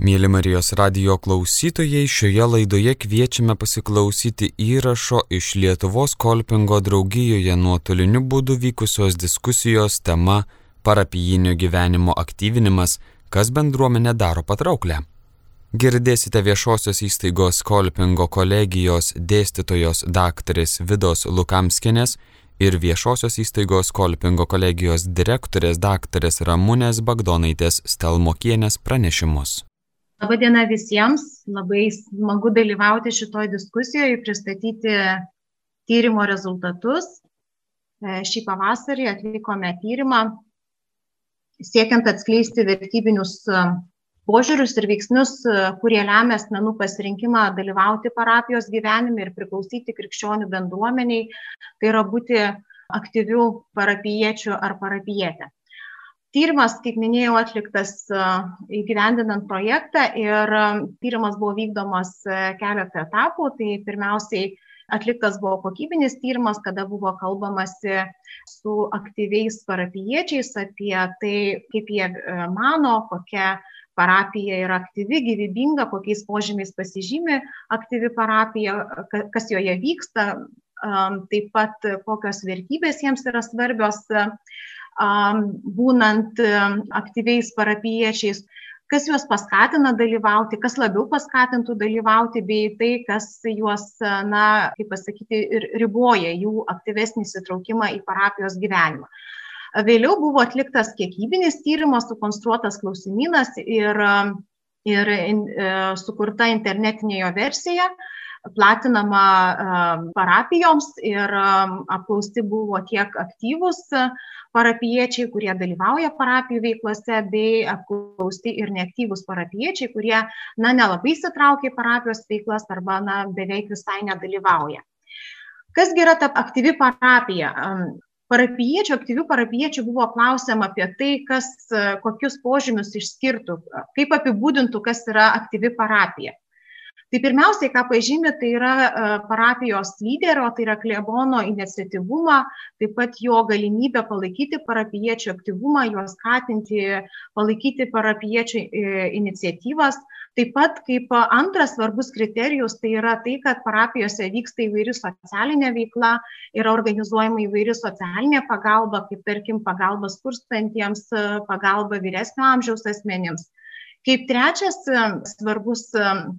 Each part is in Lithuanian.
Mėly Marijos radio klausytojai, šioje laidoje kviečiame pasiklausyti įrašo iš Lietuvos Kolpingo draugijoje nuotoliniu būdu vykusios diskusijos tema parapijinio gyvenimo aktyvinimas, kas bendruomenę daro patrauklę. Girdėsite viešosios įstaigos Kolpingo kolegijos dėstytojos daktarės Vidos Lukamskinės ir viešosios įstaigos Kolpingo kolegijos direktorės daktarės Ramūnės Bagdonaitės Stelmokienės pranešimus. Labadiena visiems, labai smagu dalyvauti šitoj diskusijoje, pristatyti tyrimo rezultatus. E, šį pavasarį atlikome tyrimą siekiant atskleisti vertybinius e, požiūrius ir veiksnius, e, kurie lemia asmenų pasirinkimą dalyvauti parapijos gyvenime ir priklausyti krikščionių bendruomeniai, tai yra būti aktyvių parapiečių ar parapietė. Tyrimas, kaip minėjau, atliktas įgyvendinant projektą ir tyrimas buvo vykdomas keletą etapų. Tai pirmiausiai atliktas buvo kokybinis tyrimas, kada buvo kalbamasi su aktyviais parapiečiais apie tai, kaip jie mano, kokia parapija yra aktyvi, gyvybinga, kokiais požymiais pasižymi aktyvi parapija, kas joje vyksta, taip pat kokios vertybės jiems yra svarbios būnant aktyviais parapiečiais, kas juos paskatina dalyvauti, kas labiau paskatintų dalyvauti, bei tai, kas juos, na, kaip pasakyti, ir riboja jų aktyvesnį įsitraukimą į parapijos gyvenimą. Vėliau buvo atliktas kiekybinis tyrimas, sukonstruotas klausimynas ir, ir e, sukurta internetinė jo versija platinama parapijoms ir apklausti buvo tiek aktyvus parapiečiai, kurie dalyvauja parapijų veiklose, bei apklausti ir neaktyvūs parapiečiai, kurie, na, nelabai įsitraukia į parapijos veiklas arba, na, beveik visai nedalyvauja. Kasgi yra ta aktyvi parapija? Parapiečių, aktyvių parapiečių buvo klausima apie tai, kas, kokius požymius išskirtų, kaip apibūdintų, kas yra aktyvi parapija tai pirmiausiai ką pažymi tai yra e, parapijos lyderio tai yra klebono iniciatyvumą taip pat jo galimybę palaikyti parapijiečių aktyvumą juos skatinti palaikyti parapijiečių e, iniciatyvas. Taip pat kaip antras svarbus kriterijus tai yra tai kad parapijose vyksta įvairi socialinė veikla yra organizuojama įvairi socialinė pagalba kaip tarkim pagalba skurstantiems pagalba vyresnio amžiaus asmenims kaip trečias svarbus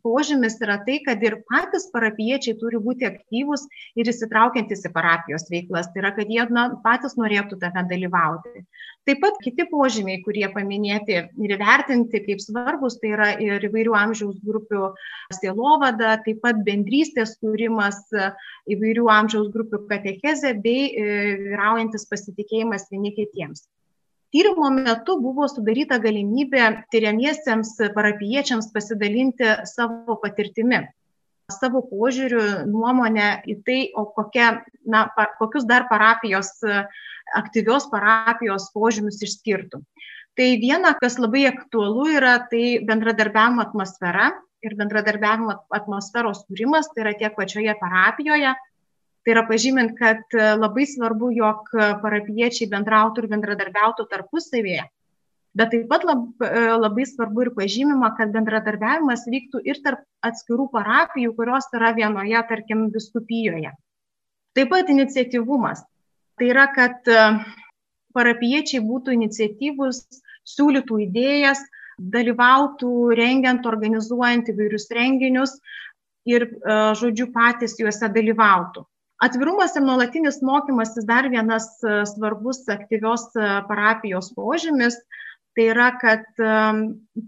požymis yra tai kad ir patys parapijiečiai turi būti aktyvūs ir įsitraukiantys į parapijos veiklas. Tai yra kad jie na patys norėtų tame dalyvauti. Taip pat kiti požymiai kurie paminėti ir įvertinti kaip svarbūs tai yra ir įvairių amžiaus grupių sielovada taip pat bendrystės kūrimas įvairių amžiaus grupių katechezė bei e, vyraujantis pasitikėjimas vieni kitiems tyrimo metu buvo sudaryta galimybė tiriamiesiems parapijiečiams pasidalinti savo patirtimi savo požiūriu nuomonę į tai o kokia na kokius dar parapijos aktyvios parapijos požymius išskirtų. Tai viena kas labai aktualu yra tai bendradarbiavimo atmosfera ir bendradarbiavimo atmosferos kūrimas tai yra tiek pačioje parapijoje tai yra pažymint kad e, labai svarbu jog parapijiečiai bendrautų ir bendradarbiautų tarpusavyje bet taip pat lab, e, labai svarbu ir pažymima, kad bendradarbiavimas vyktų ir tarp atskirų parapijų, kurios yra vienoje, tarkim, viskupijoje. Taip pat iniciatyvumas. Tai yra, kad e, parapiečiai būtų iniciatyvus, siūlytų idėjas, dalyvautų rengiant, organizuojant įvairius renginius ir, žodžiu, patys juose dalyvautų atvirumas ir nuolatinis mokymasis dar vienas e, svarbus aktyvios e, parapijos požymis tai yra kad e,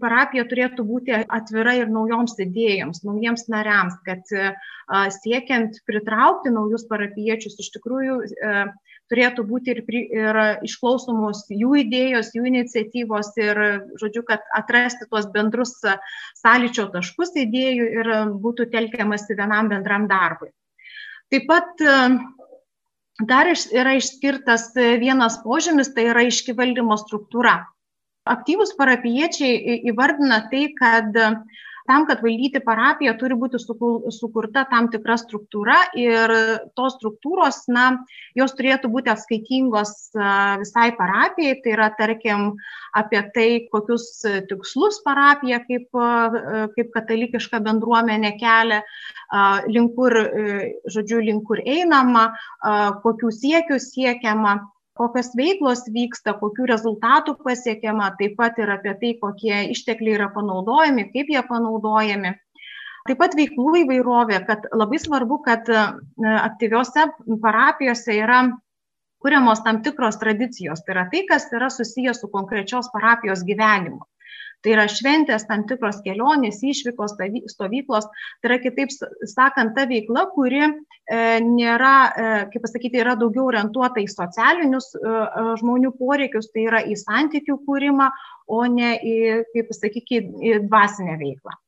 parapija turėtų būti atvira ir naujoms idėjoms naujiems nariams kad siekiant pritraukti naujus parapijiečius iš tikrųjų turėtų būti ir, ir išklausomos jų idėjos, jų iniciatyvos ir, žodžiu, kad atrasti tuos bendrus sąlyčio taškus idėjų ir būtų telkiamasi vienam bendram darbui. Taip pat e, dar yra išskirtas vienas požymis, tai yra iški valdymo struktūra. Aktyvus parapiečiai įvardina tai, kad tam, kad valdyti parapiją, turi būti sukurta tam tikra struktūra ir tos struktūros, na, jos turėtų būti atskaitingos visai parapijai, tai yra, tarkim, apie tai, kokius tikslus parapija kaip, kaip katalikiška bendruomenė kelia, link kur, žodžiu, link kur einama, kokių siekių siekiama kokios veiklos vyksta, kokių rezultatų pasiekiama, taip pat ir apie tai, kokie ištekliai yra panaudojami, kaip jie panaudojami. Taip pat veiklų įvairovė, kad labai svarbu, kad e, aktyviose parapijose yra kuriamos tam tikros tradicijos. Tai yra tai, kas yra susijęs su konkrečios parapijos gyvenimu. Tai yra šventės, tam tikros kelionės, išvykos, stovyklos. Tai yra, kitaip sakant, ta veikla, kuri e, nėra, e, kaip pasakyti, yra daugiau orientuota į socialinius e, žmonių poreikius, tai yra į santykių kūrimą, o ne į, kaip pasakyti, į dvasinę veiklą.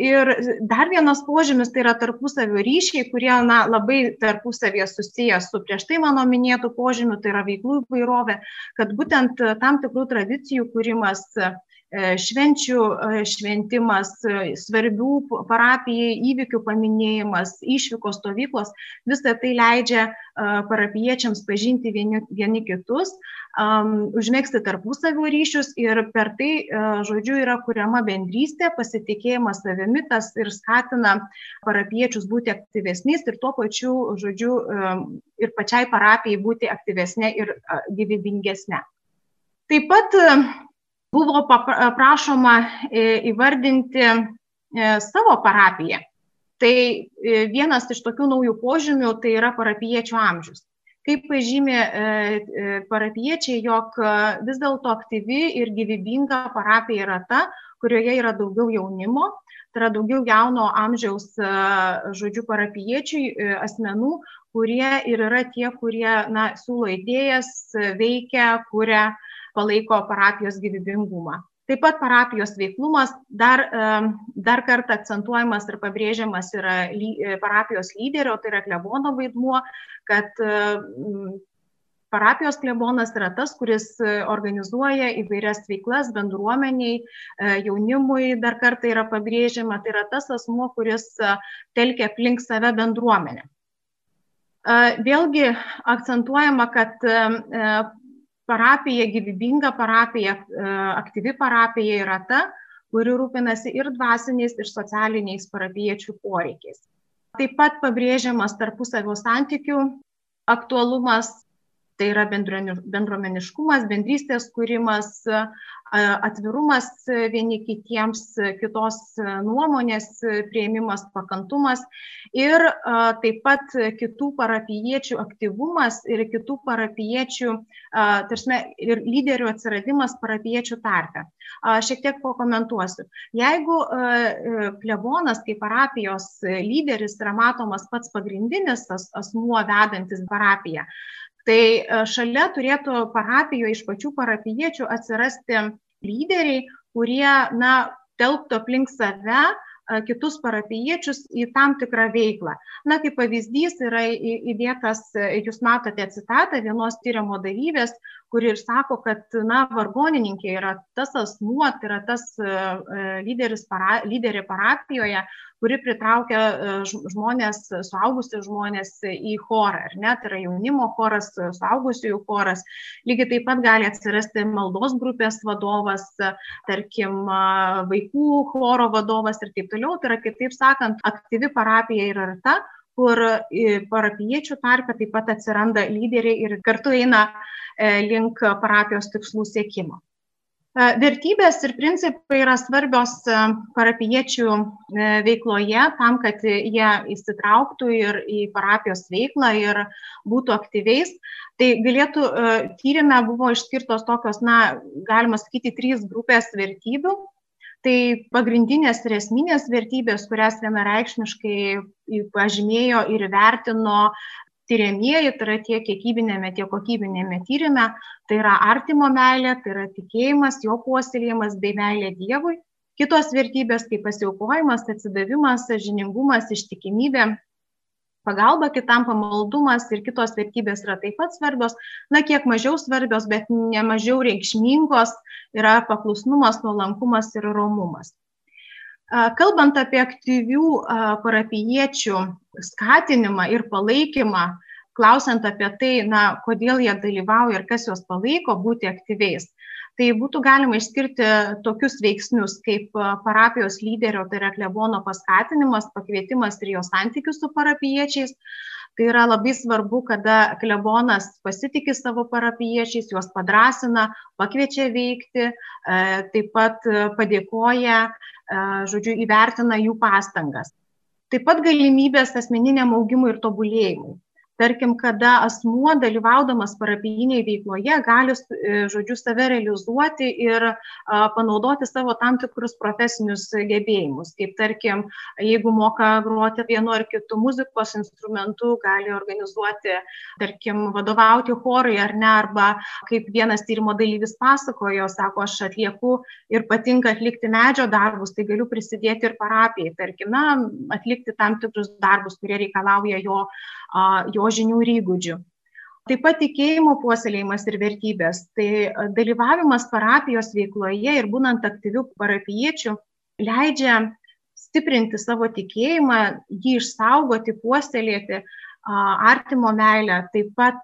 Ir dar vienas požymis tai yra tarpusavio ryšiai, kurie na, labai tarpusavėje susiję su prieš tai mano minėtų požymių, tai yra veiklų įvairovė, kad būtent tam tikrų tradicijų kūrimas E, švenčių e, šventimas, e, svarbių parapijai įvykių paminėjimas, išvykos stovyklos, visą tai leidžia parapiečiams pažinti vieni, vieni kitus, užmėgsti tarpusavio ryšius ir per tai, žodžiu, yra kuriama bendrystė, pasitikėjimas savimi, tas ir skatina parapiečius būti aktyvesniais ir tuo pačiu, žodžiu, ir pačiai parapijai būti aktyvesnė ir gyvybingesnė. Taip pat buvo prašoma e, įvardinti e, savo parapiją. Tai e, vienas iš tokių naujų požymių tai yra parapiečių amžius. Kaip pažymė parapiečiai, jog vis dėlto aktyvi ir gyvybinga parapija yra ta, kurioje yra daugiau jaunimo, tai yra daugiau jauno amžiaus, žodžiu, parapiečių asmenų, kurie ir yra tie, kurie na, siūlo idėjas, veikia, kuria palaiko parapijos gyvybingumą. Taip pat parapijos veiklumas dar, dar kartą akcentuojamas ir pabrėžiamas yra parapijos lyderio, tai yra klebono vaidmuo, kad parapijos klebonas yra tas, kuris organizuoja įvairias veiklas bendruomeniai, e, jaunimui dar kartą yra pabrėžiama, tai yra tas asmuo, kuris telkia aplink save bendruomenę. E, vėlgi akcentuojama, kad parapija, gyvybinga parapija, e, aktyvi parapija yra ta, kuri rūpinasi ir dvasiniais, ir socialiniais parapiečių poreikiais. Taip pat pabrėžiamas tarpusavio santykių aktualumas, tai yra bendruomeniškumas, bendrystės kūrimas, atvirumas vieni kitiems, kitos nuomonės prieimimas, pakantumas ir taip pat kitų parapiečių aktyvumas ir kitų parapiečių, tarsi ir lyderių atsiradimas parapiečių tarpe. Šiek tiek pakomentuosiu. Jeigu klebonas kaip parapijos lyderis yra matomas pats pagrindinis asmuo vedantis parapiją, Tai šalia turėtų parapijoje iš pačių parapiečių atsirasti lyderiai, kurie, na, telktų aplink save kitus parapiečius į tam tikrą veiklą. Na, kaip pavyzdys yra įdėtas, jūs matote citatą vienos tyrimo dalyvės, kuri ir sako, kad, na, vargonininkė yra tas asmuo, tai yra tas lyderis, para, lyderė parapijoje, kuri pritraukia e, žmonės, suaugusius žmonės į chorą, ar ne, tai yra jaunimo choras, suaugusiųjų choras. Lygiai taip pat gali atsirasti maldos grupės vadovas, tarkim, vaikų choro vadovas ir taip toliau. Tai yra, kitaip sakant, aktyvi parapija yra ta, kur parapiečių tarpe taip pat atsiranda lyderiai ir kartu eina e, link parapijos tikslų siekimo. Vertybės ir principai yra svarbios parapiečių e, veikloje tam, kad jie įsitrauktų ir į parapijos veiklą ir būtų aktyviais. Tai galėtų, e, tyrimė buvo išskirtos tokios, na, galima sakyti, trys grupės vertybių. Tai pagrindinės ir esminės vertybės, kurias vienareikšmiškai pažymėjo ir vertino tyriamieji, tai yra tiek kiekybinėme, tiek kokybinėme tyrimė, tai yra artimo meilė, tai yra tikėjimas, jo puoselėjimas bei meilė Dievui. Kitos vertybės kaip pasiaukojimas, atsidavimas, sažiningumas, ištikimybė, pagalba kitam pamaldumas ir kitos vertybės yra taip pat svarbios, na kiek mažiau svarbios, bet nemažiau reikšmingos yra paklusnumas, nuolankumas ir romumas. Kalbant apie aktyvių parapiečių skatinimą ir palaikymą, klausiant apie tai, na, kodėl jie dalyvauja ir kas juos palaiko būti aktyviais, tai būtų galima išskirti tokius veiksnius kaip parapijos lyderio, tai yra klebono paskatinimas, pakvietimas ir jo santykius su parapiečiais. Tai yra labai svarbu, kada klebonas pasitikė savo parapiečiais, juos padrasina, pakviečia veikti, taip pat padėkoja žodžiu, įvertina jų pastangas. Taip pat galimybės asmeniniam augimui ir tobulėjimui tarkim kada asmuo dalyvaudamas parapijinėje veikloje gali, e, žodžiu, save realizuoti ir panaudoti savo tam tikrus profesinius gebėjimus. Kaip tarkim, jeigu moka groti vienu ar kitu muzikos instrumentu, gali organizuoti, tarkim, vadovauti chorai ar ne, arba kaip vienas tyrimo dalyvis pasakojo, sako, aš atlieku ir patinka atlikti medžio darbus, tai galiu prisidėti ir parapijai, tarkim, na, atlikti tam tikrus darbus, kurie reikalauja jo jo žinių ir įgūdžių. Taip pat tikėjimo puoselėjimas ir vertybės. Tai dalyvavimas parapijos veikloje ir būnant aktyvių parapiečių leidžia stiprinti savo tikėjimą, jį išsaugoti, puoselėti, artimo meilę. Taip pat,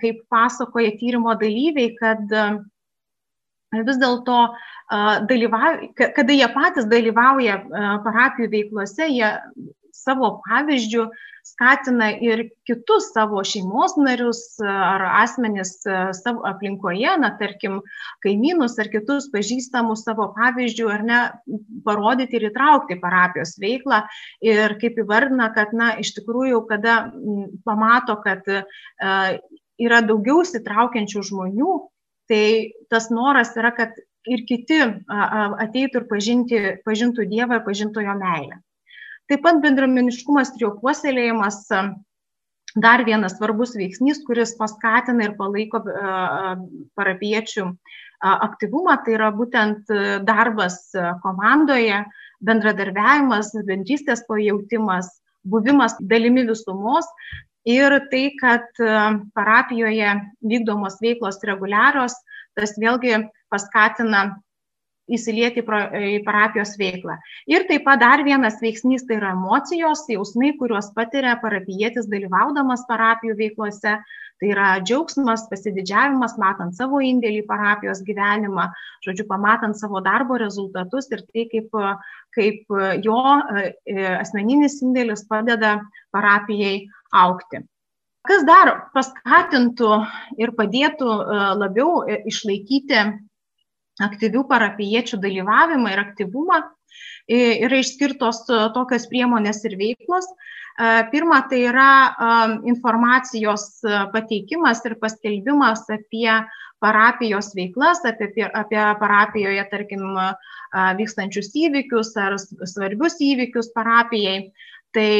kaip pasakoja tyrimo dalyviai, kad vis dėlto, kada jie patys dalyvauja parapijų veiklose, jie savo pavyzdžių skatina ir kitus savo šeimos narius ar asmenis savo aplinkoje, na, tarkim, kaimynus ar kitus pažįstamus savo pavyzdžių, ar ne, parodyti ir įtraukti parapijos veiklą. Ir kaip įvardina, kad, na, iš tikrųjų, kada pamato, kad yra daugiau sitraukiančių žmonių, tai tas noras yra, kad ir kiti ateitų ir pažinti, pažintų Dievą ir pažintų jo meilę. Taip pat bendruomeniškumas ir jo puoselėjimas dar vienas svarbus veiksnys, kuris paskatina ir palaiko parapiečių aktyvumą, tai yra būtent darbas komandoje, bendradarbiavimas, bendrystės pajautimas, buvimas dalimi visumos ir tai, kad parapijoje vykdomos veiklos reguliarios, tas vėlgi paskatina įsilieti į parapijos veiklą. Ir taip pat dar vienas veiksnys tai yra emocijos, jausmai, kuriuos patiria parapietis dalyvaudamas parapijų veiklose. Tai yra džiaugsmas, pasididžiavimas, matant savo indėlį į parapijos gyvenimą, žodžiu, pamatant savo darbo rezultatus ir tai, kaip, kaip jo e, asmeninis indėlis padeda parapijai aukti. Kas dar paskatintų ir padėtų e, labiau e, išlaikyti aktyvių parapiečių dalyvavimą ir aktyvumą yra išskirtos tokios priemonės ir veiklos. Pirma, tai yra informacijos pateikimas ir paskelbimas apie parapijos veiklas, apie, apie parapijoje, tarkim, vykstančius įvykius ar svarbius įvykius parapijai. Tai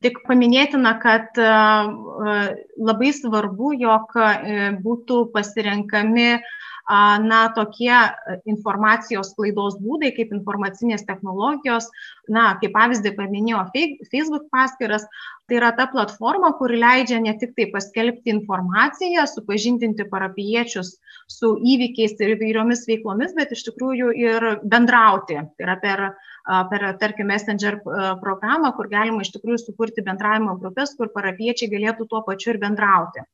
tik paminėtina, kad labai svarbu, jog būtų pasirenkami na, tokie informacijos klaidos būdai, kaip informacinės technologijos, na, kaip pavyzdį paminėjo Facebook paskiras, tai yra ta platforma, kuri leidžia ne tik tai paskelbti informaciją, supažindinti parapiečius su įvykiais ir įvairiomis veiklomis, bet iš tikrųjų ir bendrauti. Tai yra per, per tarkim, Messenger programą, kur galima iš tikrųjų sukurti bendravimo grupės, kur parapiečiai galėtų tuo pačiu ir bendrauti.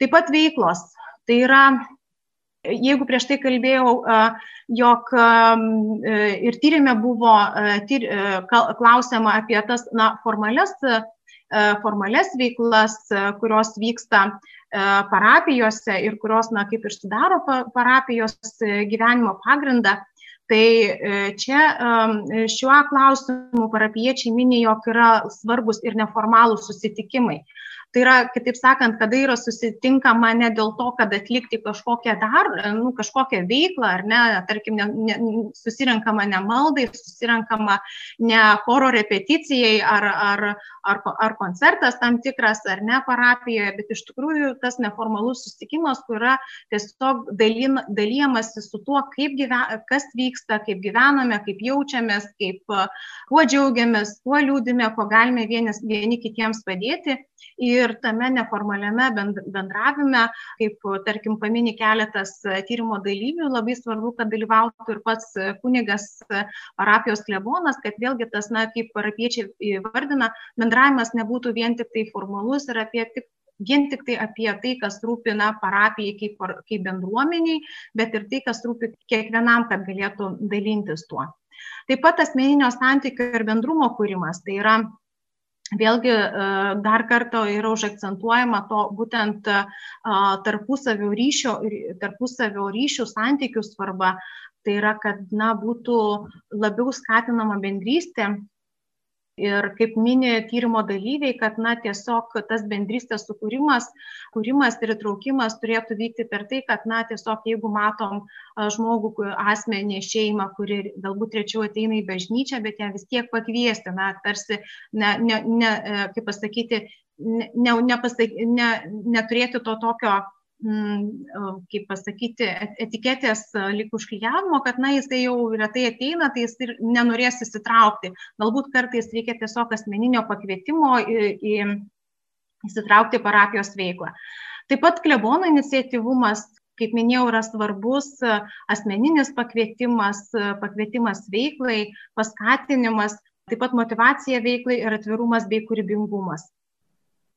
Taip pat veiklos. Tai yra Jeigu prieš tai kalbėjau, jog e, ir tyrimė buvo tyr, e, klausima apie tas na, formales, formales veiklas, kurios vyksta parapijose ir kurios, na, kaip ir sudaro parapijos gyvenimo pagrindą, Tai e, čia šiuo klausimu parapiečiai minė, jog yra svarbus ir neformalūs susitikimai. Tai yra, kitaip sakant, kada yra susitinkama ne dėl to, kad atlikti kažkokią dar, nu, kažkokią veiklą, ar ne, tarkim, ne, ne, susirinkama ne maldai, susirinkama ne choro repeticijai ar, ar, ar, ar koncertas tam tikras, ar ne parapijoje, bet iš tikrųjų tas neformalus susitikimas, kur yra tiesiog dalin, dalyjamasi su tuo, kaip gyven, kas vyksta, kaip gyvename, kaip jaučiamės, kaip kuo džiaugiamės, kuo liūdime, ko galime vienis, vieni kitiems padėti. Ir ir tame neformaliame bendravime, kaip tarkim pamini keletas tyrimo dalyvių, labai svarbu, kad dalyvautų ir pats kunigas parapijos klebonas, kad vėlgi tas, na, kaip parapiečiai įvardina, bendravimas nebūtų vien tik tai formalus ir apie tik vien tik tai apie tai, kas rūpina parapijai kaip, kaip bendruomeniai, bet ir tai, kas rūpi kiekvienam, kad galėtų dalintis tuo. Taip pat asmeninio santykio ir bendrumo kūrimas, tai yra vėlgi e, dar kartą yra užakcentuojama to būtent e, tarpusavio ryšio, tarpusavio ryšių santykių svarba. Tai yra, kad na, būtų labiau skatinama bendrystė, Ir kaip minė tyrimo dalyviai, kad na, tiesiog tas bendrystės sukūrimas, kūrimas ir įtraukimas turėtų vykti per tai, kad na, tiesiog jeigu matom žmogų, asmenį, šeimą, kuri galbūt rečiau ateina į bažnyčią, bet ją vis tiek pakviesti, na, tarsi, ne, ne, ne, kaip pasakyti, ne, ne, ne, neturėti to tokio kaip pasakyti, etiketės lik užklyjavimo, kad, na, jisai jau retai ateina, tai jis ir nenorės įsitraukti. Galbūt kartais reikia tiesiog asmeninio pakvietimo į, į įsitraukti parapijos veiklą. Taip pat klebono iniciatyvumas, kaip minėjau, yra svarbus asmeninis pakvietimas, pakvietimas veiklai, paskatinimas, taip pat motivacija veiklai ir atvirumas bei kūrybingumas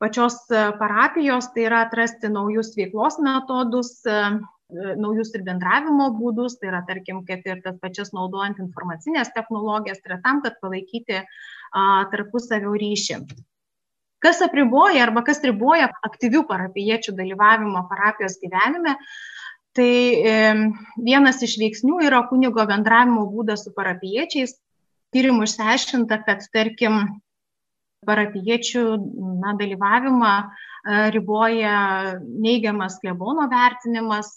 pačios e, parapijos, tai yra atrasti naujus veiklos metodus, e, e, naujus ir bendravimo būdus, tai yra, tarkim, kad ir tas pačias naudojant informacinės technologijas, tai yra tam, kad palaikyti tarpusavio ryšį. Kas apriboja arba kas riboja aktyvių parapiečių dalyvavimo parapijos gyvenime, tai vienas iš veiksnių yra kunigo bendravimo būdas su parapiečiais. Tyrimų išsiaiškinta, kad, tarkim, parapiečių na, dalyvavimą e, riboja neigiamas klebono vertinimas,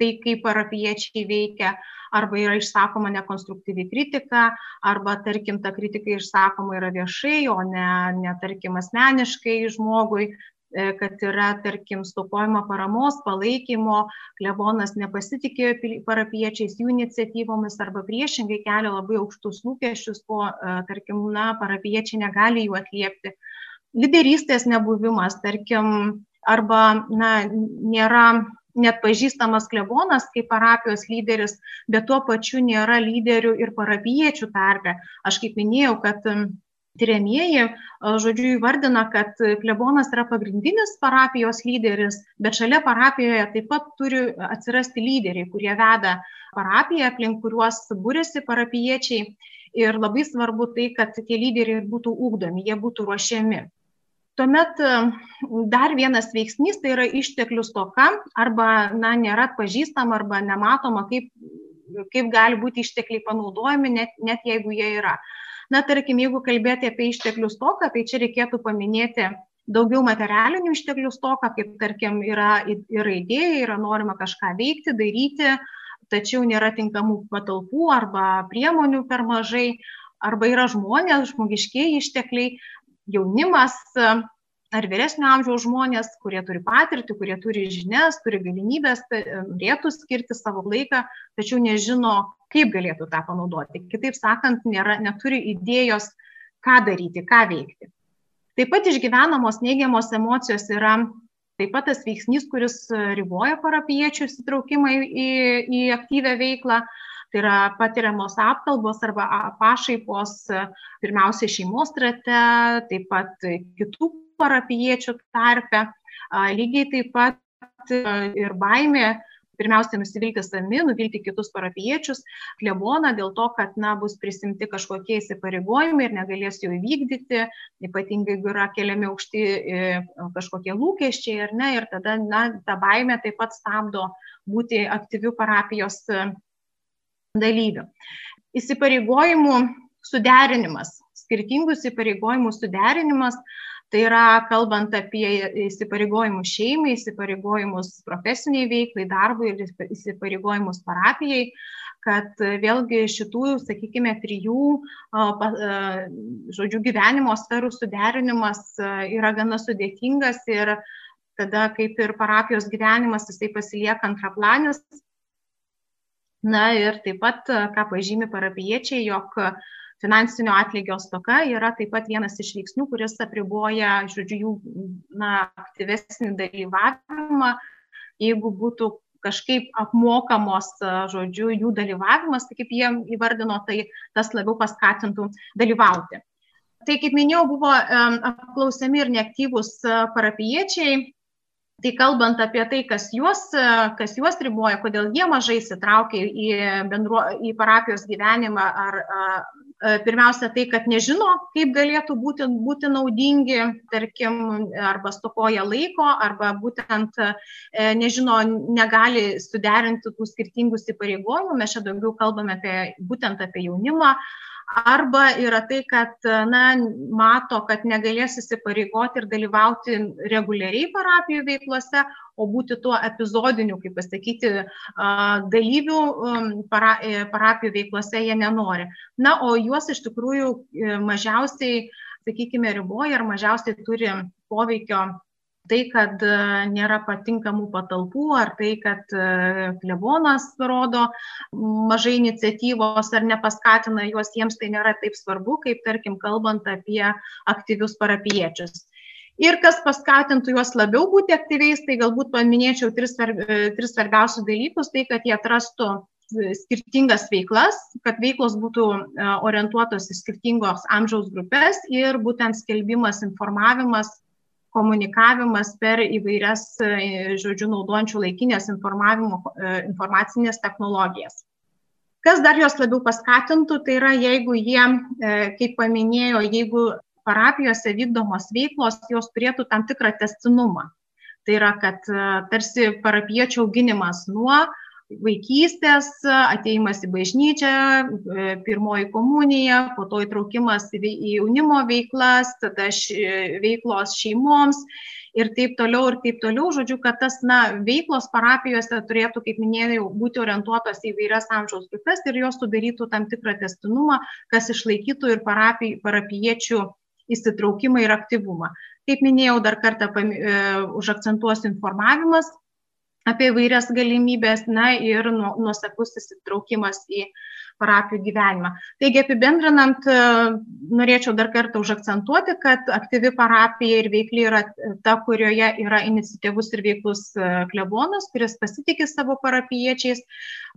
tai kaip parapiečiai veikia, arba yra išsakoma nekonstruktyvi kritika, arba, tarkim, ta kritika išsakoma yra viešai, o ne, ne tarkim, asmeniškai žmogui. E, kad yra, tarkim, stokojama paramos, palaikymo, klebonas nepasitikė parapiečiais, jų iniciatyvomis arba priešingai kelia labai aukštus lūkesčius, ko, e, tarkim, na, parapiečiai negali jų atliepti. Liderystės nebuvimas, tarkim, arba, na, nėra net pažįstamas klebonas kaip parapijos lyderis, bet tuo pačiu nėra lyderių ir parapiečių tarpe. Aš kaip minėjau, kad Tyriamieji, žodžiu, įvardina, kad klebonas yra pagrindinis parapijos lyderis, bet šalia parapijoje taip pat turi atsirasti lyderiai, kurie veda parapiją, aplink kuriuos būrėsi parapiečiai. Ir labai svarbu tai, kad tie lyderiai būtų ūkdomi, jie būtų ruošiami. Tuomet dar vienas veiksnys tai yra išteklių stoka arba na, nėra pažįstama arba nematoma, kaip, kaip gali būti ištekliai panaudojami, net, net jeigu jie yra. Na, tarkim, jeigu kalbėti apie išteklių stoką, tai čia reikėtų paminėti daugiau materialinių išteklių stoką, kaip tarkim yra, yra idėja, yra norima kažką veikti, daryti, tačiau nėra tinkamų patalpų arba priemonių per mažai, arba yra žmonės, žmogiškiai ištekliai, jaunimas, ar vyresnio amžiaus žmonės, kurie turi patirtį, kurie turi žinias, turi galimybės, tai, e, norėtų skirti savo laiką, tačiau nežino, kaip galėtų tą panaudoti. Kitaip sakant, nėra, neturi idėjos, ką daryti, ką veikti. Taip pat išgyvenamos neigiamos emocijos yra taip pat tas veiksnys, kuris riboja parapiečių įsitraukimą į, į aktyvę veiklą. Tai yra patiriamos apkalbos arba pašaipos pirmiausia šeimos rate, taip pat kitų parapiečių tarpe. Lygiai taip pat ir baimė pirmiausia nusivilti savimi, nuvilti kitus parapiečius, kleboną dėl to, kad na, bus prisimti kažkokie įsipareigojimai ir negalės jų įvykdyti, ypatingai jeigu yra keliami aukšti e, kažkokie lūkesčiai ar ne, ir tada na, ta baimė taip pat stabdo būti aktyvių parapijos e, dalyvių. Įsipareigojimų suderinimas, skirtingų įsipareigojimų suderinimas Tai yra kalbant apie įsipareigojimus šeimai, įsipareigojimus profesiniai veiklai, darbui ir įsipareigojimus parapijai, kad vėlgi šitų, sakykime, trijų, žodžių, gyvenimo sferų suderinimas yra gana sudėtingas ir tada kaip ir parapijos gyvenimas jisai pasilieka antraplanis, Na ir taip pat, ką pažymi parapiečiai, jog finansinio atlygio stoka yra taip pat vienas iš veiksnių, kuris apriboja, žodžiu, jų na, aktyvesnį dalyvavimą. Jeigu būtų kažkaip apmokamos, žodžiu, jų dalyvavimas, tai kaip jie įvardino, tai tas labiau paskatintų dalyvauti. Tai kaip minėjau, buvo apklausiami ir neaktyvūs parapiečiai, Tai kalbant apie tai, kas juos, kas juos riboja, kodėl jie mažai įsitraukia į, bendruo, į parapijos gyvenimą, ar pirmiausia tai, kad nežino, kaip galėtų būti, būti naudingi, tarkim, arba stokoja laiko, arba būtent e, nežino, negali suderinti tų skirtingų įsipareigojimų. Mes čia daugiau kalbame apie, būtent apie jaunimą arba yra tai, kad na, mato, kad negalės įsipareigoti ir dalyvauti reguliariai parapijų veiklose, o būti tuo epizodiniu, kaip pasakyti, dalyvių um, para, e, parapijų veiklose jie nenori. Na, o juos iš tikrųjų e, mažiausiai, sakykime, riboja ar mažiausiai turi poveikio tai, kad e, nėra patinkamų patalpų, ar tai, kad e, klebonas rodo mažai iniciatyvos ar nepaskatina juos, jiems tai nėra taip svarbu, kaip tarkim kalbant apie aktyvius parapiečius. Ir kas paskatintų juos labiau būti aktyviais, tai galbūt paminėčiau tris, e, tris svarbiausius dalykus, tai kad jie atrastų skirtingas veiklas, kad veiklos būtų orientuotos į skirtingos amžiaus grupės ir būtent skelbimas, informavimas komunikavimas per įvairias, e, žodžiu, naudojančių laikinės e, informacinės technologijas. Kas dar juos labiau paskatintų, tai yra jeigu jie, e, kaip paminėjo, jeigu parapijose vykdomos veiklos, jos turėtų tam tikrą testinumą. Tai yra, kad tarsi parapiečių auginimas nuo vaikystės, ateimas į bažnyčią, e, pirmoji komunija, po to įtraukimas į jaunimo veiklas, tada veiklos šeimoms ir taip toliau ir taip toliau. Žodžiu, kad tas na, veiklos parapijose turėtų, kaip minėjau, būti orientuotos į vairias amžiaus grupės ir jos sudarytų tam tikrą testinumą, kas išlaikytų ir parapij, parapiečių įsitraukimą ir aktyvumą. Kaip minėjau, dar kartą e, užakcentuosiu informavimas, apie įvairias galimybės, na ir nuoseklus įsitraukimas į parapijų gyvenimą. Taigi apibendrinant, e, norėčiau dar kartą užakcentuoti, kad aktyvi parapija ir veikli yra ta, kurioje yra iniciatyvus ir veiklus e, klebonas, kuris pasitikė savo parapiečiais,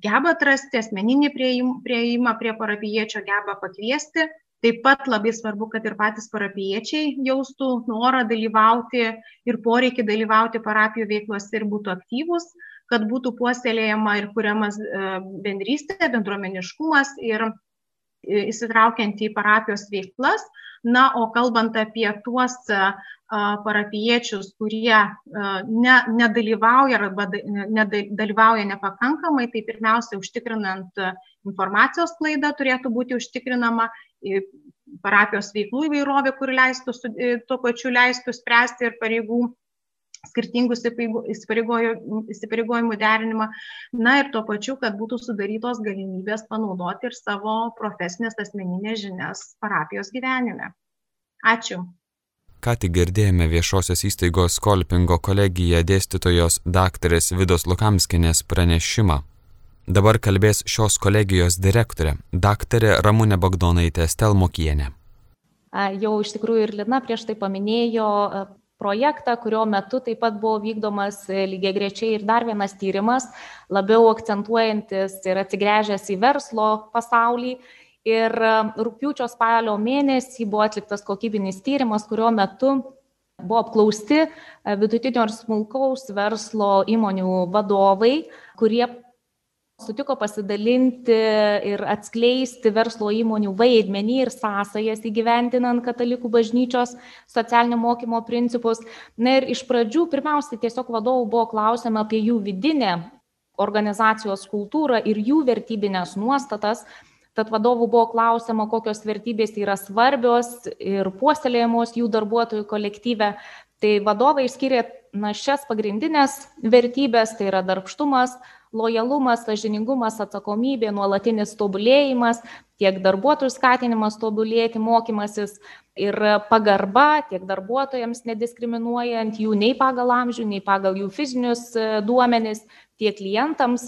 geba atrasti asmeninį prieimą prie parapiečio, geba pakviesti Taip pat labai svarbu, kad ir patys parapiečiai jaustų norą dalyvauti ir poreikį dalyvauti parapijų veiklose ir būtų aktyvus, kad būtų puoselėjama ir kuriamas e, bendrystė, bendruomeniškumas ir e, įsitraukiant į parapijos veiklas. Na, o kalbant apie tuos e, parapiečius, kurie ne, nedalyvauja arba nedalyvauja nepakankamai, tai pirmiausia, užtikrinant informacijos klaida turėtų būti užtikrinama parapijos veiklų įvairovė, kur leistų, tuo pačiu leistų spręsti ir pareigų skirtingų įsipareigojimų derinimą. Na ir tuo pačiu, kad būtų sudarytos galimybės panaudoti ir savo profesinės asmeninės žinias parapijos gyvenime. Ačiū. Ką tik girdėjome viešosios įstaigos Kolpingo kolegija dėstytojos daktarės Vidos Lukamskinės pranešimą Dabar kalbės šios kolegijos direktorė, daktarė Ramūnė Bagdonaitė Stelmokienė. Jau iš tikrųjų ir Lina prieš tai paminėjo projektą, kurio metu taip pat buvo vykdomas e, lygiai grečiai ir dar vienas tyrimas, labiau akcentuojantis ir atsigręžęs į verslo pasaulį. Ir rūpiučio spalio mėnesį buvo atliktas kokybinis tyrimas, kurio metu buvo apklausti vidutinio ir smulkaus verslo įmonių vadovai, kurie sutiko pasidalinti ir atskleisti verslo įmonių vaidmenį ir sąsajas įgyvendinant katalikų bažnyčios socialinio mokymo principus. Na ir iš pradžių pirmiausia tiesiog vadovų buvo klausima apie jų vidinę organizacijos kultūrą ir jų vertybinės nuostatas. Tad vadovų buvo klausima, kokios vertybės yra svarbios ir puoselėjamos jų darbuotojų kolektyve. Tai vadovai išskiria na, šias pagrindinės vertybės, tai yra darbštumas, lojalumas, sažiningumas, atsakomybė, nuolatinis tobulėjimas, tiek darbuotojų skatinimas tobulėti, mokymasis ir pagarba tiek darbuotojams nediskriminuojant jų nei pagal amžių, nei pagal jų fizinius e, duomenis, tiek klientams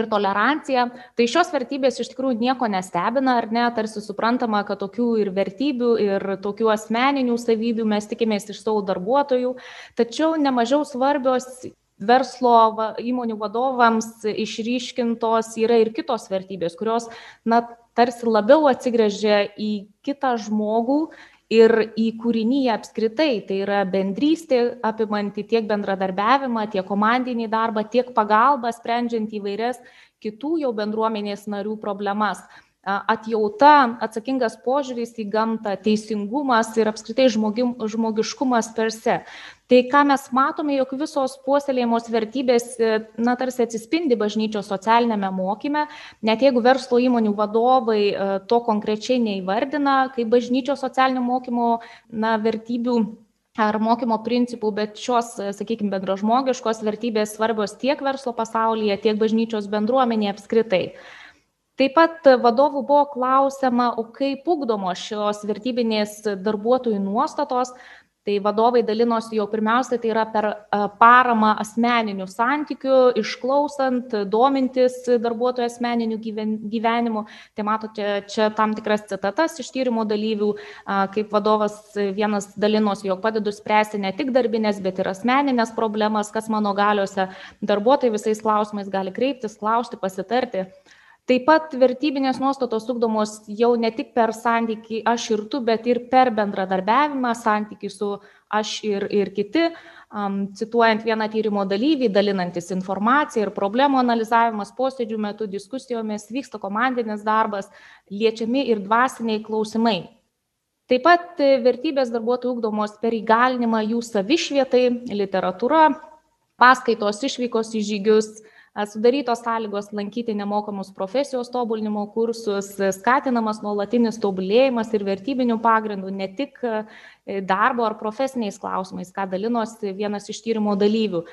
ir tolerancija. Tai šios vertybės iš tikrųjų nieko nestebina, ar ne, tarsi suprantama, kad tokių ir vertybių, ir tokių asmeninių savybių mes tikimės iš savo darbuotojų, tačiau nemažiau svarbios verslo va, įmonių vadovams išryškintos yra ir kitos vertybės, kurios, na, tarsi labiau atsigrėžia į kitą žmogų ir į kūrinyje apskritai. Tai yra bendrystė apimanti tiek bendradarbiavimą, tiek komandinį darbą, tiek pagalbą sprendžiant įvairias kitų jau bendruomenės narių problemas atjauta, atsakingas požiūris į gamtą, teisingumas ir apskritai žmogim, žmogiškumas per se. Tai ką mes matome, jog visos puoselėjimos vertybės, e, na, tarsi atsispindi bažnyčios socialinėme mokyme, net jeigu verslo įmonių vadovai e, to konkrečiai neįvardina, kaip bažnyčios socialinio mokymo, na, vertybių ar mokymo principų, bet šios, e, sakykime, bendražmogiškos vertybės svarbios tiek verslo pasaulyje, tiek bažnyčios bendruomenėje apskritai. Taip pat vadovų buvo klausiama, o kaip ugdomos šios vertybinės darbuotojų nuostatos, Tai vadovai dalinosi jau pirmiausia, tai yra per paramą asmeninių santykių, išklausant, domintis darbuotojų asmeniniu gyvenimu. Tai matote čia tam tikras citatas iš tyrimo dalyvių, kaip vadovas vienas dalinosi, jog padedu spręsti ne tik darbinės, bet ir asmeninės problemas, kas mano galiuose. Darbuotojai visais klausimais gali kreiptis, klausti, pasitarti. Taip pat vertybinės nuostatos ugdomos jau ne tik per santyki aš ir tu, bet ir per bendradarbiavimą, santyki su aš ir, ir kiti. Um, cituojant vieną tyrimo dalyvį, dalinantis informaciją ir problemų analizavimas posėdžių metu, diskusijomis vyksta komandinis darbas, liečiami ir dvasiniai klausimai. Taip pat vertybės darbuotojų ugdomos per įgalinimą jų savišvietai, literatūra, paskaitos, išvykos į žygius, sudarytos sąlygos lankyti nemokamus profesijos tobulinimo kursus, skatinamas nuolatinis tobulėjimas ir vertybinių pagrindų, ne tik e, darbo ar profesiniais klausimais, ką dalinosi vienas iš tyrimo dalyvių.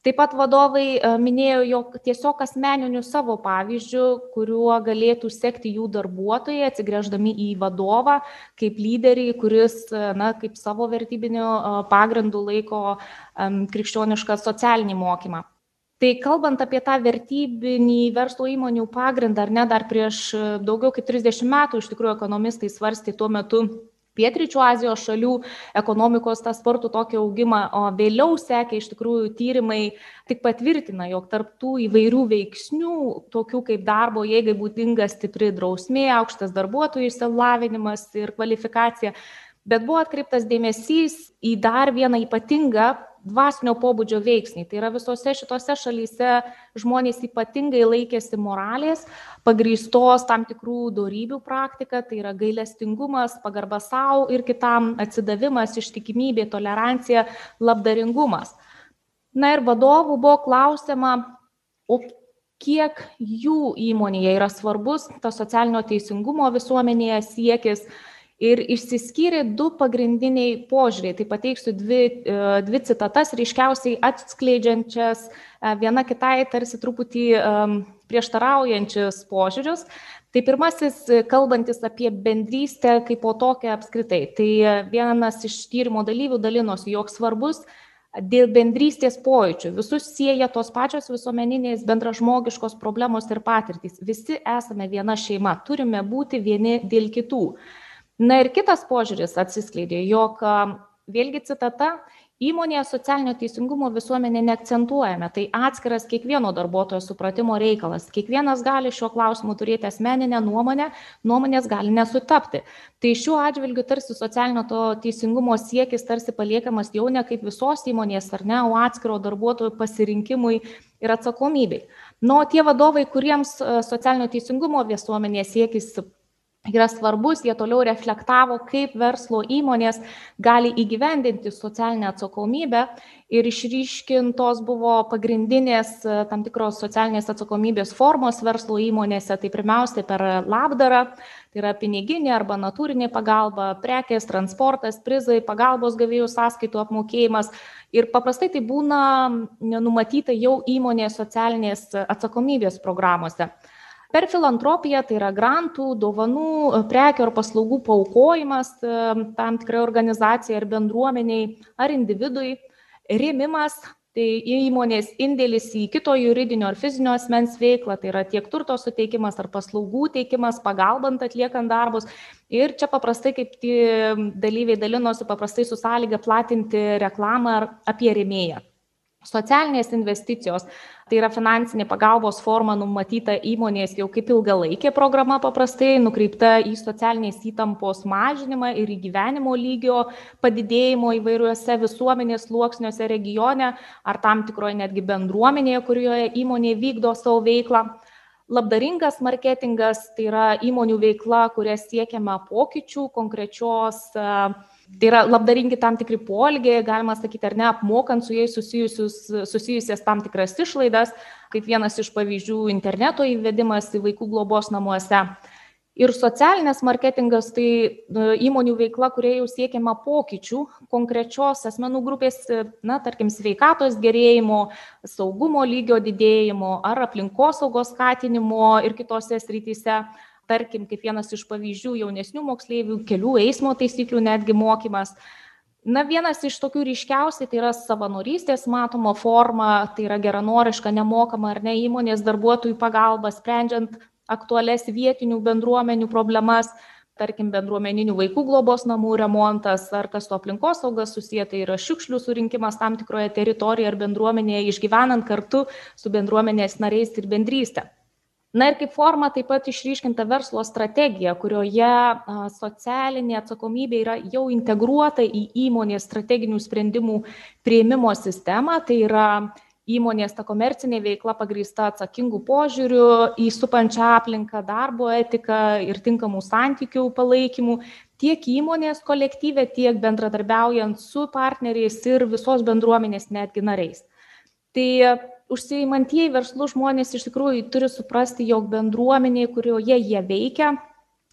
Taip pat vadovai minėjo, jog tiesiog asmeniniu savo pavyzdžiu, kuriuo galėtų sekti jų darbuotojai, atsigrėždami į vadovą kaip lyderį, kuris, na, kaip savo vertybiniu pagrindu laiko krikščionišką socialinį mokymą. Tai kalbant apie tą vertybinį verslo įmonių pagrindą, ar ne, dar prieš e, daugiau kaip 30 metų iš tikrųjų ekonomistai svarstė tuo metu Pietričių Azijos šalių ekonomikos tą spartų tokį augimą, o vėliau sekė iš tikrųjų tyrimai tik patvirtina, jog tarptų įvairių veiksnių, tokių kaip darbo jėgai būdinga stipri drausmė, aukštas darbuotojų išsilavinimas ir kvalifikacija, bet buvo atkreiptas dėmesys į dar vieną ypatingą dvasinio pobūdžio veiksniai. Tai yra visose šitose šalyse žmonės ypatingai laikėsi moralės, pagrįstos tam tikrų darybių praktika, tai yra gailestingumas, pagarba savo ir kitam, atsidavimas, ištikimybė, tolerancija, labdaringumas. Na ir vadovų buvo klausima, o kiek jų įmonėje yra svarbus tas socialinio teisingumo visuomenėje siekis, ir išsiskyrė du pagrindiniai požiūriai. Tai pateiksiu dvi, e, dvi citatas ryškiausiai atskleidžiančias e, viena kitai tarsi truputį prieštaraujančius požiūrius. Tai pirmasis, kalbantis apie bendrystę kaip po tokią apskritai. Tai vienas iš tyrimo dalyvių dalinosi, jog svarbus dėl bendrystės pojūčių. Visus sieja tos pačios visuomeninės bendražmogiškos problemos ir patirtys. Visi esame viena šeima, turime būti vieni dėl kitų. Na ir kitas požiūris atsiskleidė, jog vėlgi citata, įmonėje socialinio teisingumo visuomenė neakcentuojame, tai atskiras kiekvieno darbuotojo supratimo reikalas. Kiekvienas gali šiuo klausimu turėti asmeninę nuomonę, nuomonės gali nesutapti. Tai šiuo atžvilgiu tarsi socialinio to teisingumo siekis tarsi paliekamas jau ne kaip visos įmonės ar ne, o atskiro darbuotojo pasirinkimui ir atsakomybei. Nu, tie vadovai, kuriems socialinio teisingumo visuomenė siekis yra svarbus, jie toliau reflektavo, kaip verslo įmonės gali įgyvendinti socialinę atsakomybę ir išryškintos buvo pagrindinės e, tam tikros socialinės atsakomybės formos verslo įmonėse, tai pirmiausia per labdarą, tai yra piniginė arba natūrinė pagalba, prekės, transportas, prizai, pagalbos gavėjų sąskaitų apmokėjimas ir paprastai tai būna numatyta jau įmonės socialinės atsakomybės programuose. Per filantropiją tai yra grantų, dovanų, prekių ar paslaugų paukojimas e, tam tikrai organizacijai ar bendruomeniai ar individui, rėmimas Tai įmonės indėlis į kito juridinio ar fizinio asmens veiklą, tai yra tiek turto suteikimas ar paslaugų teikimas, pagalbant atliekant darbus. Ir čia paprastai, kaip dalyviai dalinosi, paprastai su sąlyga platinti reklamą apie rėmėją. Socialinės investicijos tai yra finansinė pagalbos forma numatyta įmonės jau kaip ilgalaikė programa paprastai nukreipta į socialinės įtampos mažinimą ir į gyvenimo lygio padidėjimo įvairiuose visuomenės sluoksniuose regione ar tam tikroje netgi bendruomenėje, kurioje įmonė vykdo savo veiklą. Labdaringas marketingas tai yra įmonių veikla, kuria siekiama pokyčių konkrečios uh, Tai yra labdaringi tam tikri polgiai, galima sakyti, ar ne, apmokant su jais susijusias tam tikras išlaidas, kaip vienas iš pavyzdžių interneto įvedimas į vaikų globos namuose. Ir socialinės marketingas tai e, įmonių veikla, kurie jau siekiama pokyčių konkrečios asmenų grupės, na, tarkim, sveikatos gerėjimo, saugumo lygio didėjimo ar aplinkosaugos skatinimo ir kitose srityse tarkim, kaip vienas iš pavyzdžių jaunesnių moksleivių, kelių eismo taisyklių netgi mokymas. Na, vienas iš tokių ryškiausiai tai yra savanorystės matomo forma, tai yra geranoriška, nemokama ar ne įmonės darbuotojų pagalba, sprendžiant aktualias vietinių bendruomenių problemas, tarkim, bendruomeninių vaikų globos namų remontas ar kas to aplinkosaugas susiję, tai yra šiukšlių surinkimas tam tikroje teritorijoje ar bendruomenėje, išgyvenant kartu su bendruomenės nariais ir bendrystė na ir kaip forma taip pat išryškinta verslo strategija kurioje socialinė atsakomybė yra jau integruota į įmonės strateginių sprendimų priėmimo sistemą. Tai yra įmonės ta komercinė veikla pagrįsta atsakingu požiūriu į supančią aplinką darbo etiką ir tinkamų santykių palaikymu tiek įmonės kolektyve tiek bendradarbiaujant su partneriais ir visos bendruomenės netgi nariais. Tai užsiimantieji verslu žmonės iš tikrųjų turi suprasti, jog bendruomeniai, kurioje jie veikia,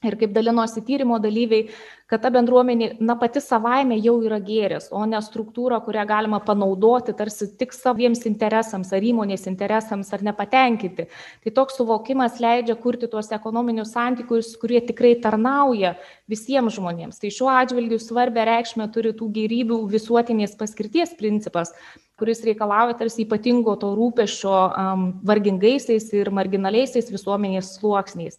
ir kaip dalinosi tyrimo dalyviai, kad ta bendruomenė, na pati savaime jau yra gėris, o ne struktūra, kurią galima panaudoti tarsi tik saviems interesams ar įmonės interesams ar nepatenkinti. Tai toks suvokimas leidžia kurti tuos ekonominius santykius, kurie tikrai tarnauja visiems žmonėms. Tai šiuo atžvilgiu svarbę reikšmę turi tų gerybių visuotinės paskirties principas, kuris reikalauja tarsi ypatingo to rūpešio um, vargingaisiais ir marginaliaisiais visuomenės sluoksniais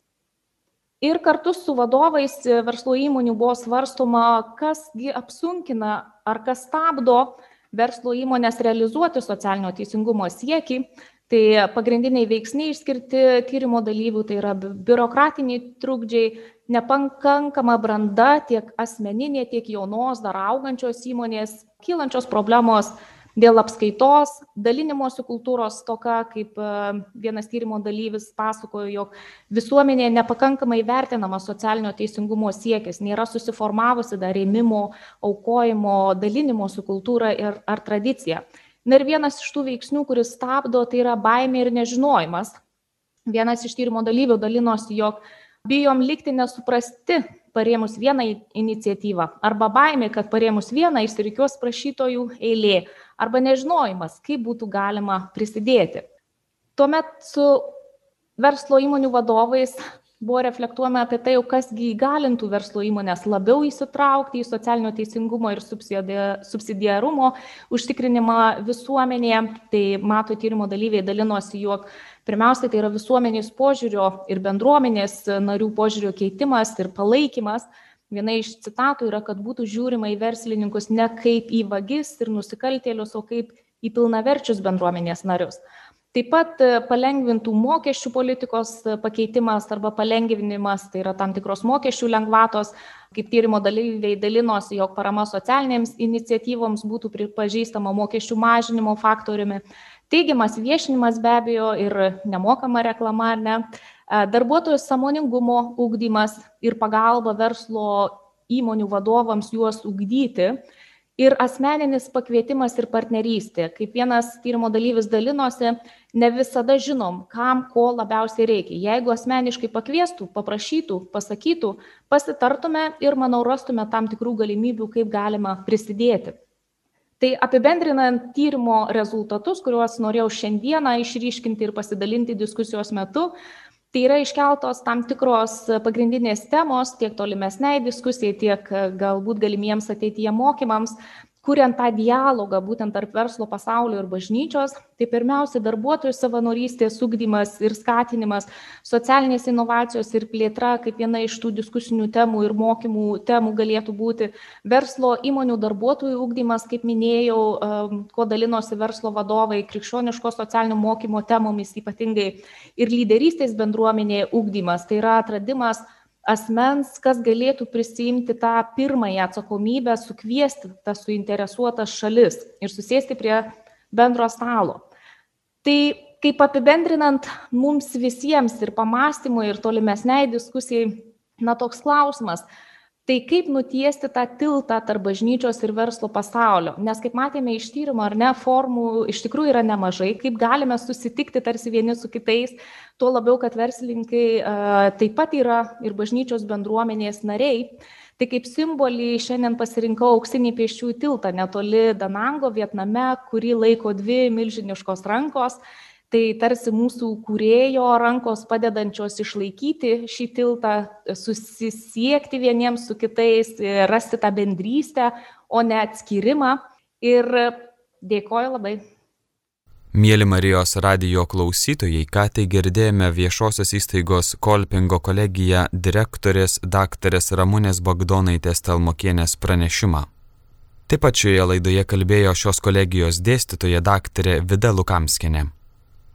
ir kartu su vadovais verslo įmonių buvo svarstoma kas apsunkina ar kas stabdo verslo įmones realizuoti socialinio teisingumo siekį. Tai pagrindiniai veiksniai išskirti tyrimo dalyvių tai yra biurokratiniai trukdžiai nepakankama branda tiek asmeninė tiek jaunos dar augančios įmonės kylančios problemos dėl apskaitos dalinimosi kultūros stoka kaip e, vienas tyrimo dalyvis pasakojo jog visuomenėje nepakankamai vertinamas socialinio teisingumo siekis nėra susiformavusi dar rėmimo aukojimo dalinimosi kultūra ir ar tradicija. Na ir vienas iš tų veiksnių kuris stabdo tai yra baimė ir nežinojimas. Vienas iš tyrimo dalyvių dalinosi jog bijom likti nesuprasti parėmus vieną iniciatyvą arba baimė kad parėmus vieną išsirikiuos prašytojų eilė arba nežinojimas, kaip būtų galima prisidėti. Tuomet su verslo įmonių vadovais buvo reflektuojama apie tai, kasgi įgalintų verslo įmonės labiau įsitraukti į socialinio teisingumo ir subsidiarumo užtikrinimą visuomenėje. Tai mato tyrimo dalyviai dalinosi, jog pirmiausia tai yra visuomenės požiūrio ir bendruomenės narių požiūrio keitimas ir palaikymas viena iš citatų yra kad būtų žiūrima į verslininkus ne kaip į vagis ir nusikaltėlius o kaip į pilnaverčius bendruomenės narius taip pat e, palengvintų mokesčių politikos e, pakeitimas arba palengvinimas tai yra tam tikros mokesčių lengvatos. Kaip tyrimo dalyviai dalinosi jog parama socialinėms iniciatyvoms būtų pripažįstama mokesčių mažinimo faktoriumi. Teigiamas viešinimas be abejo ir nemokama reklama ar ne? Darbuotojų sąmoningumo ugdymas ir pagalba verslo įmonių vadovams juos ugdyti ir asmeninis pakvietimas ir partnerystė. Kaip vienas tyrimo dalyvis dalinosi, ne visada žinom, kam ko labiausiai reikia. Jeigu asmeniškai pakviestų, paprašytų, pasakytų, pasitartume ir, manau, rastume tam tikrų galimybių, kaip galima prisidėti. Tai apibendrinant tyrimo rezultatus, kuriuos norėjau šiandieną išryškinti ir pasidalinti diskusijos metu, tai yra iškeltos tam tikros pagrindinės temos tiek tolimesnei diskusijai tiek galbūt galimiems ateityje mokymams kuriant tą dialogą būtent tarp verslo pasaulio ir bažnyčios, tai pirmiausia darbuotojų savanorystės ugdymas ir skatinimas, socialinės inovacijos ir plėtra, kaip viena iš tų diskusinių temų ir mokymų temų galėtų būti, verslo įmonių darbuotojų ugdymas, kaip minėjau, kuo dalinosi verslo vadovai, krikščioniško socialinio mokymo temomis ypatingai ir lyderystės bendruomenėje ugdymas, tai yra atradimas asmens, kas galėtų prisimti tą pirmąją atsakomybę, sukviesti tas suinteresuotas šalis ir susėsti prie bendro stalo. Tai kaip apibendrinant mums visiems ir pamastymui, ir tolimesniai diskusijai, na toks klausimas, tai kaip nutiesti tą tiltą tarp bažnyčios ir verslo pasaulio? Nes kaip matėme iš tyrimo ar ne formų iš tikrųjų yra nemažai. Kaip galime susitikti tarsi vieni su kitais tuo labiau kad verslininkai taip pat yra ir bažnyčios bendruomenės nariai. Tai kaip simbolį šiandien pasirinkau auksinį pėsčiųjų tiltą netoli Danango, Vietname, kurį laiko dvi milžiniškos rankos tai tarsi mūsų kūrėjo rankos padedančios išlaikyti šį tiltą, susisiekti vieniems su kitais, rasti tą bendrystę, o ne atskirimą. Ir dėkoju labai. Mėly Marijos radio klausytojai, ką tai girdėjome viešosios įstaigos Kolpingo kolegija direktorės daktarės Ramūnės Bagdonaitės Talmokienės pranešimą. Taip pat šioje laidoje kalbėjo šios kolegijos dėstytoja daktarė Vida Lukamskinė.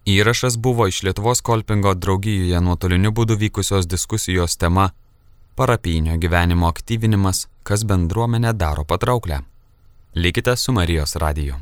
Įrašas buvo iš Lietuvos kolpingo draugijoje nuotoliniu būdu vykusios diskusijos tema Parapinio gyvenimo aktyvinimas, kas bendruomenę daro patrauklę. Likite su Marijos radiju.